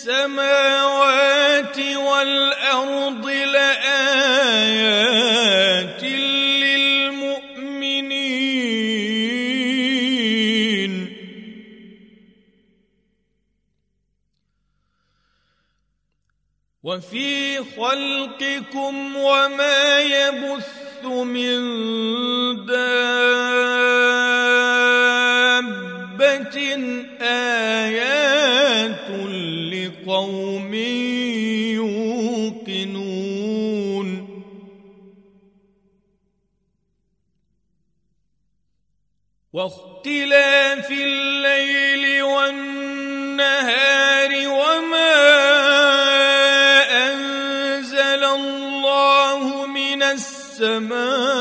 السماوات والأرض لآيات للمؤمنين. وفي خلقكم وما يبث من دابة آيات لقوم يوقنون. واختلاف الليل والنهار وما أنزل الله من السماء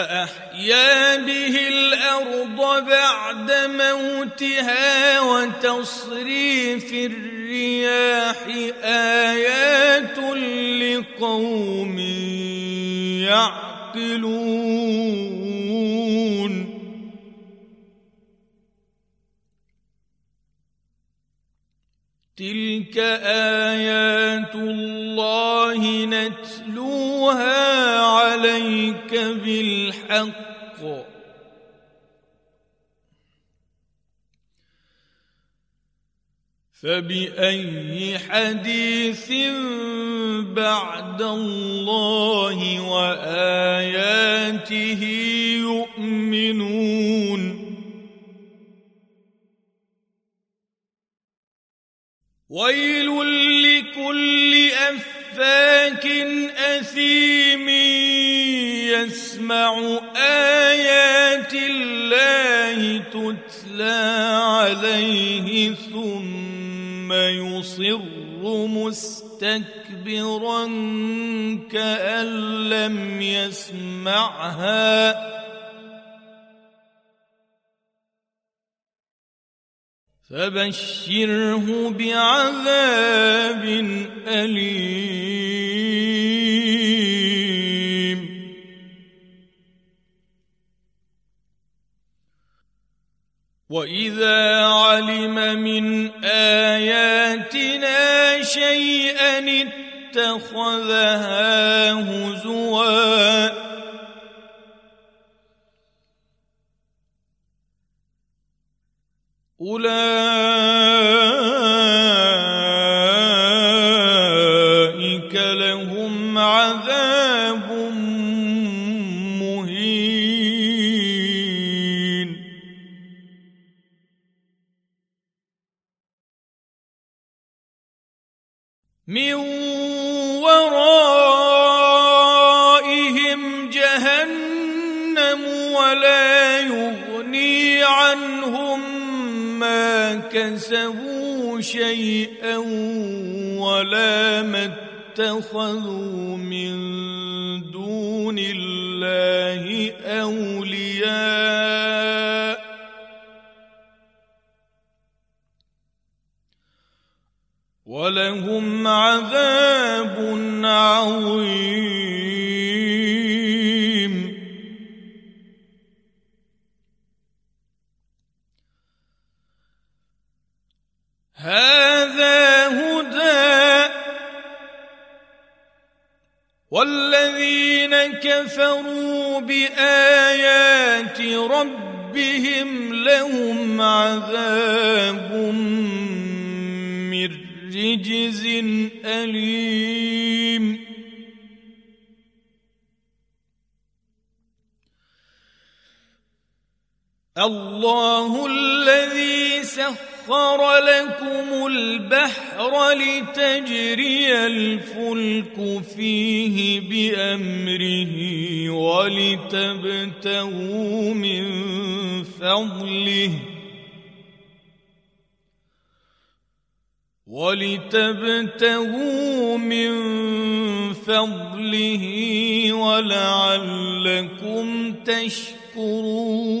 فأحيا به الأرض بعد موتها وتصريف الرياح آيات لقوم يعقلون. تلك آيات الله نتلوها بالحق فبأي حديث بعد الله وآياته يؤمنون؟ ويل لكل أفاك أثيم يسمع آيات الله تتلى عليه ثم يصر مستكبرا كأن لم يسمعها. فبشره بعذاب أليم. وإذا علم من آياتنا شيئا اتخذها هزواً كسبوا شيئا ولا ما اتخذوا من دون الله أولياء ولهم عذاب عظيم. هذا هدى. والذين كفروا بآيات ربهم لهم عذاب من رجز أليم. الله الذي سخر سخر لكم البحر لتجري الفلك فيه بأمره ولتبتغوا من فضله ولتبتغوا من فضله ولعلكم تشكرون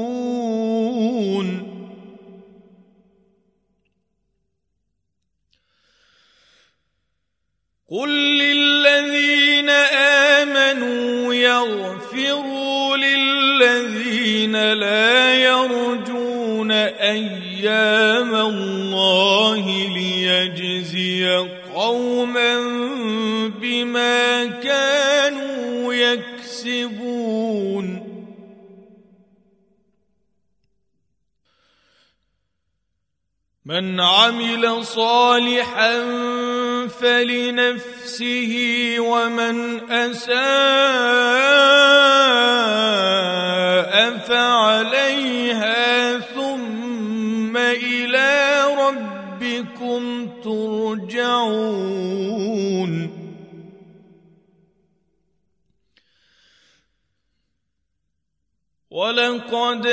قل للذين امنوا يغفروا للذين لا يرجون أيام الله ليجزي قوما بما كانوا يكسبون من عمل صالحا فلنفسه ومن أساء فعليها ثم إلى ربكم ترجعون. ولقد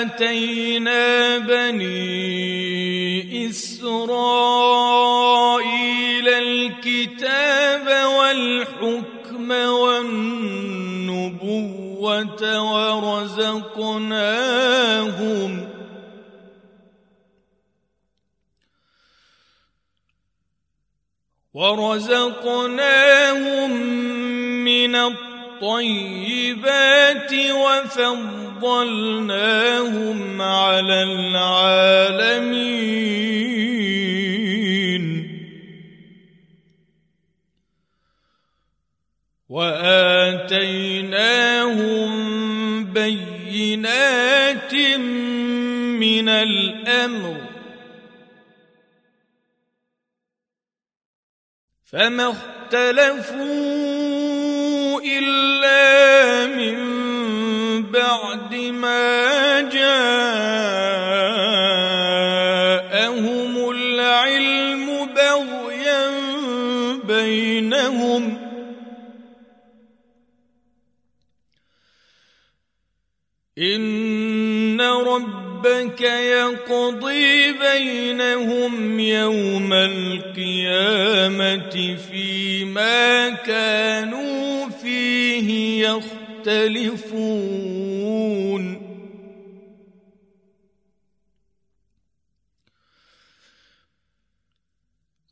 اتينا بني اسرائيل الكتاب والحكم والنبوة ورزقناهم ورزقناهم من الطيبات وفضلناهم على العالمين. وآتيناهم بينات من الأمر. فما اختلفوا إلا من بعد ما جاءهم ان ربك يقضي بينهم يوم القيامه فيما كانوا فيه يختلفون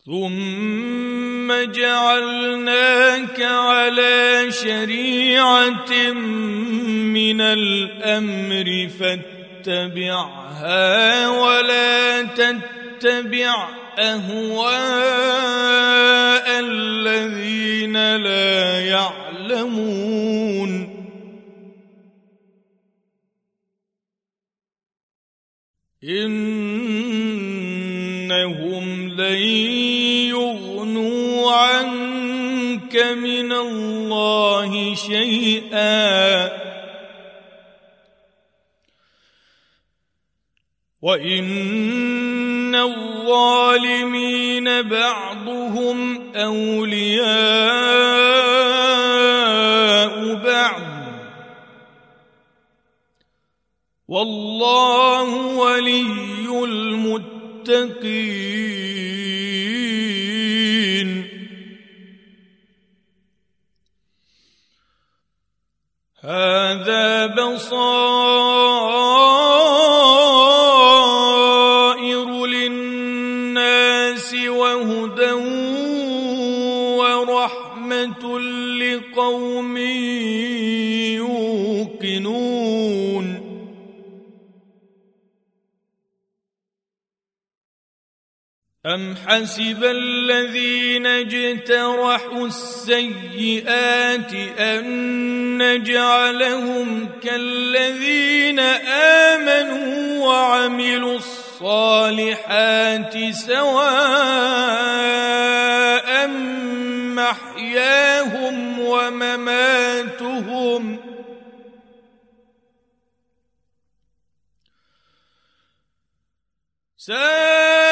ثم جعلناك على شريعة من الأمر فاتبعها ولا تتبع أهواء الذين لا يعلمون. إنهم لن من الله شيئا. وان الظالمين بعضهم اولياء بعض. والله ولي المتقين. هذا أم حسب الذين اجترحوا السيئات أن نجعلهم كالذين آمنوا وعملوا الصالحات سواء محياهم ومماتهم سَاءَ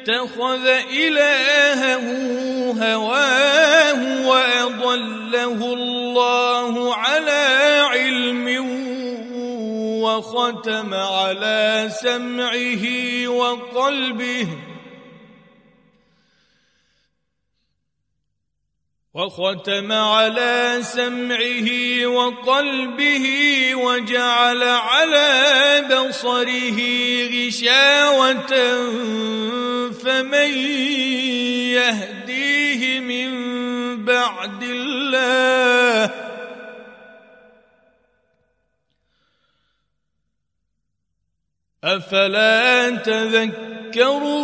اتخذ إلهه هواه وأضله الله على علم وختم على سمعه وقلبه وختم على سمعه وقلبه وجعل على بصره غشاوة فمن يهديه من بعد الله أفلا تذكرون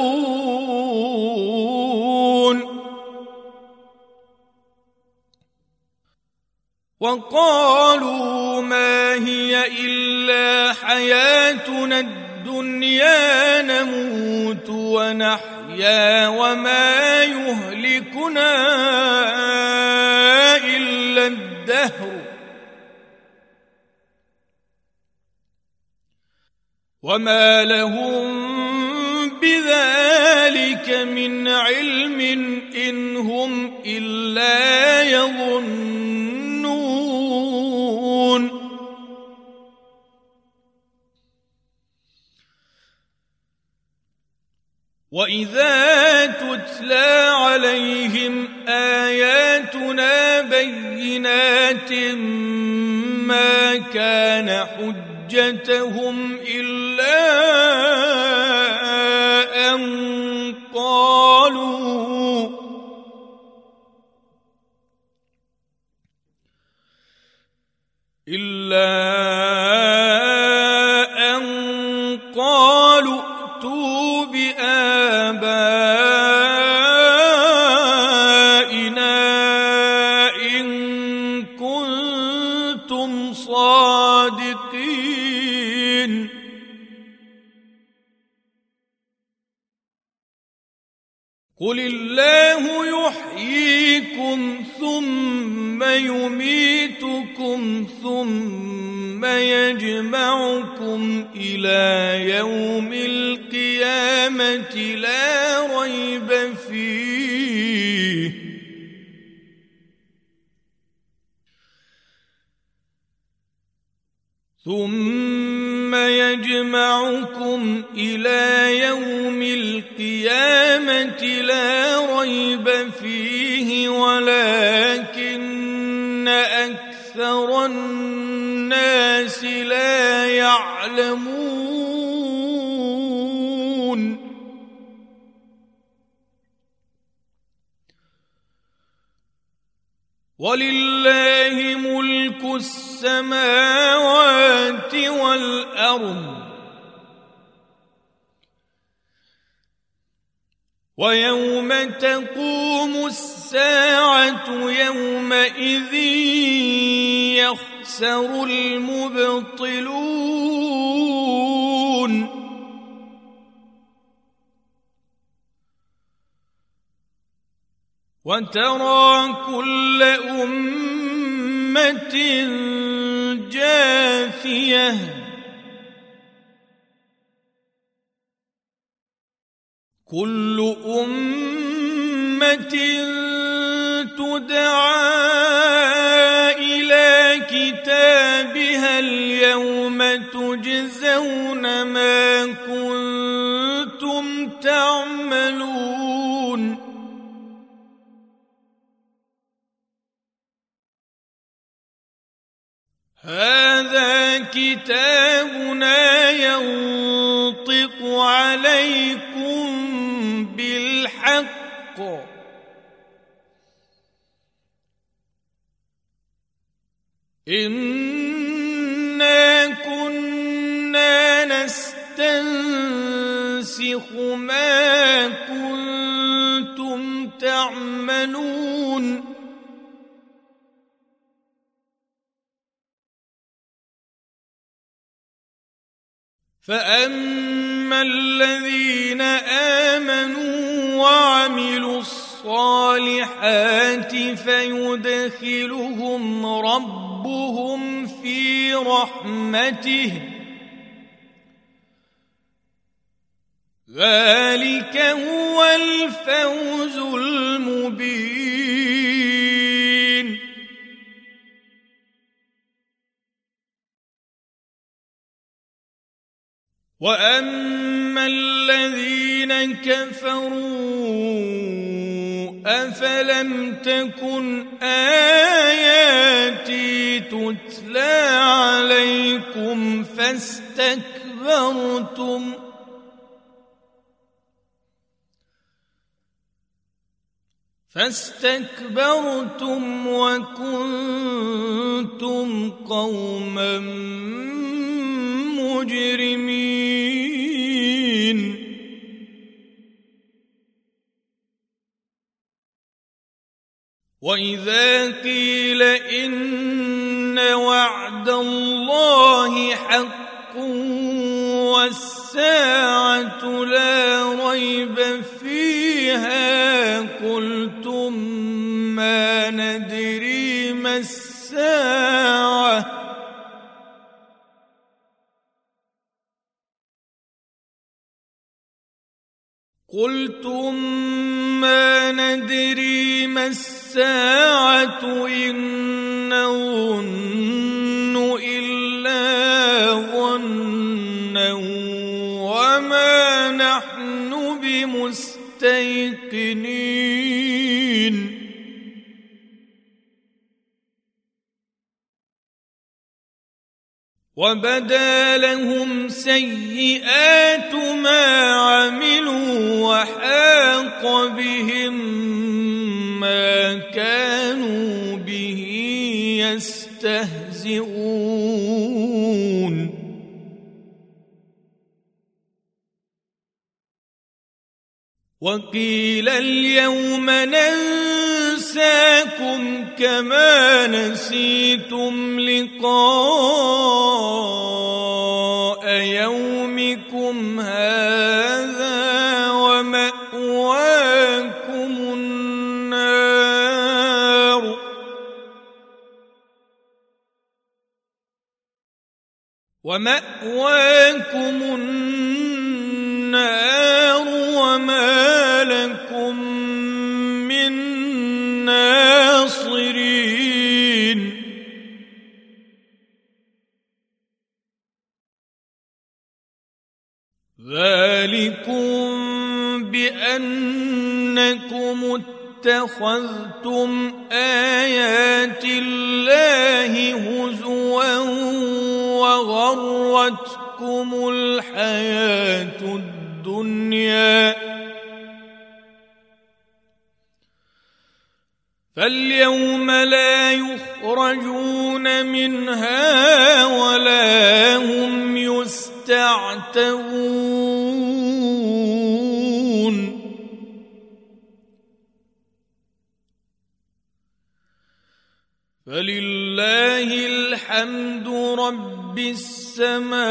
وقالوا ما هي إلا حياتنا الدنيا نموت ونحيا وما يهلكنا إلا الدهر. وما لهم بذلك من علم إن هم إلا يظنون. واذا تتلى عليهم اياتنا بينات ما كان حجتهم الا ان قل الله يحييكم ثم يميتكم ثم يجمعكم إلى يوم القيامه لا ريب فيه. ثم يجمعكم إلى يوم القيامه لا ريب فيه ولكن أكثر الناس لا يعلمون ولله ملك السماوات والأرض ويوم تقوم الساعة يومئذ يخسر المبطلون وترى كل أمة جاثيه كل أمة تدعى إلى اليوم تجزون ما كنتم تعملون. هذا كتابنا ينطق عليكم بالحق. إنا كنا نستنسخ ما كنتم تعملون. فاما الذين امنوا وعملوا الصالحات فيدخلهم ربهم في رحمته ذلك هو الفوز المبين واما الذين كفروا افلم تكن اياتي تتلى عليكم فاستكبرتم فاستكبرتم وكنتم قوما مجرمين وإذا قيل إن وعد الله حق والساعة لا ريب فيها قلتم قلتم ما ندري ما الساعة إن نظن إلا ظنا وما نحن بمستيقنين. وبدا لهم سيئات ما عملوا وحاق بهم ما كانوا به يستهزئون. وقيل اليوم ننساكم كما نسيتم لقاء يومكم هذا ومأواكم النار. ومأواكم النار وما ناصرين. ذلكم بأنكم اتخذتم آيات الله هزوا وغرتكم الحياة الدنيا. فاليوم لا يخرجون منها ولا هم يستعتبون. فلله الحمد رب السماوات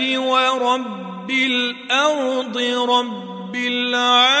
ورب الأرض رب العالمين.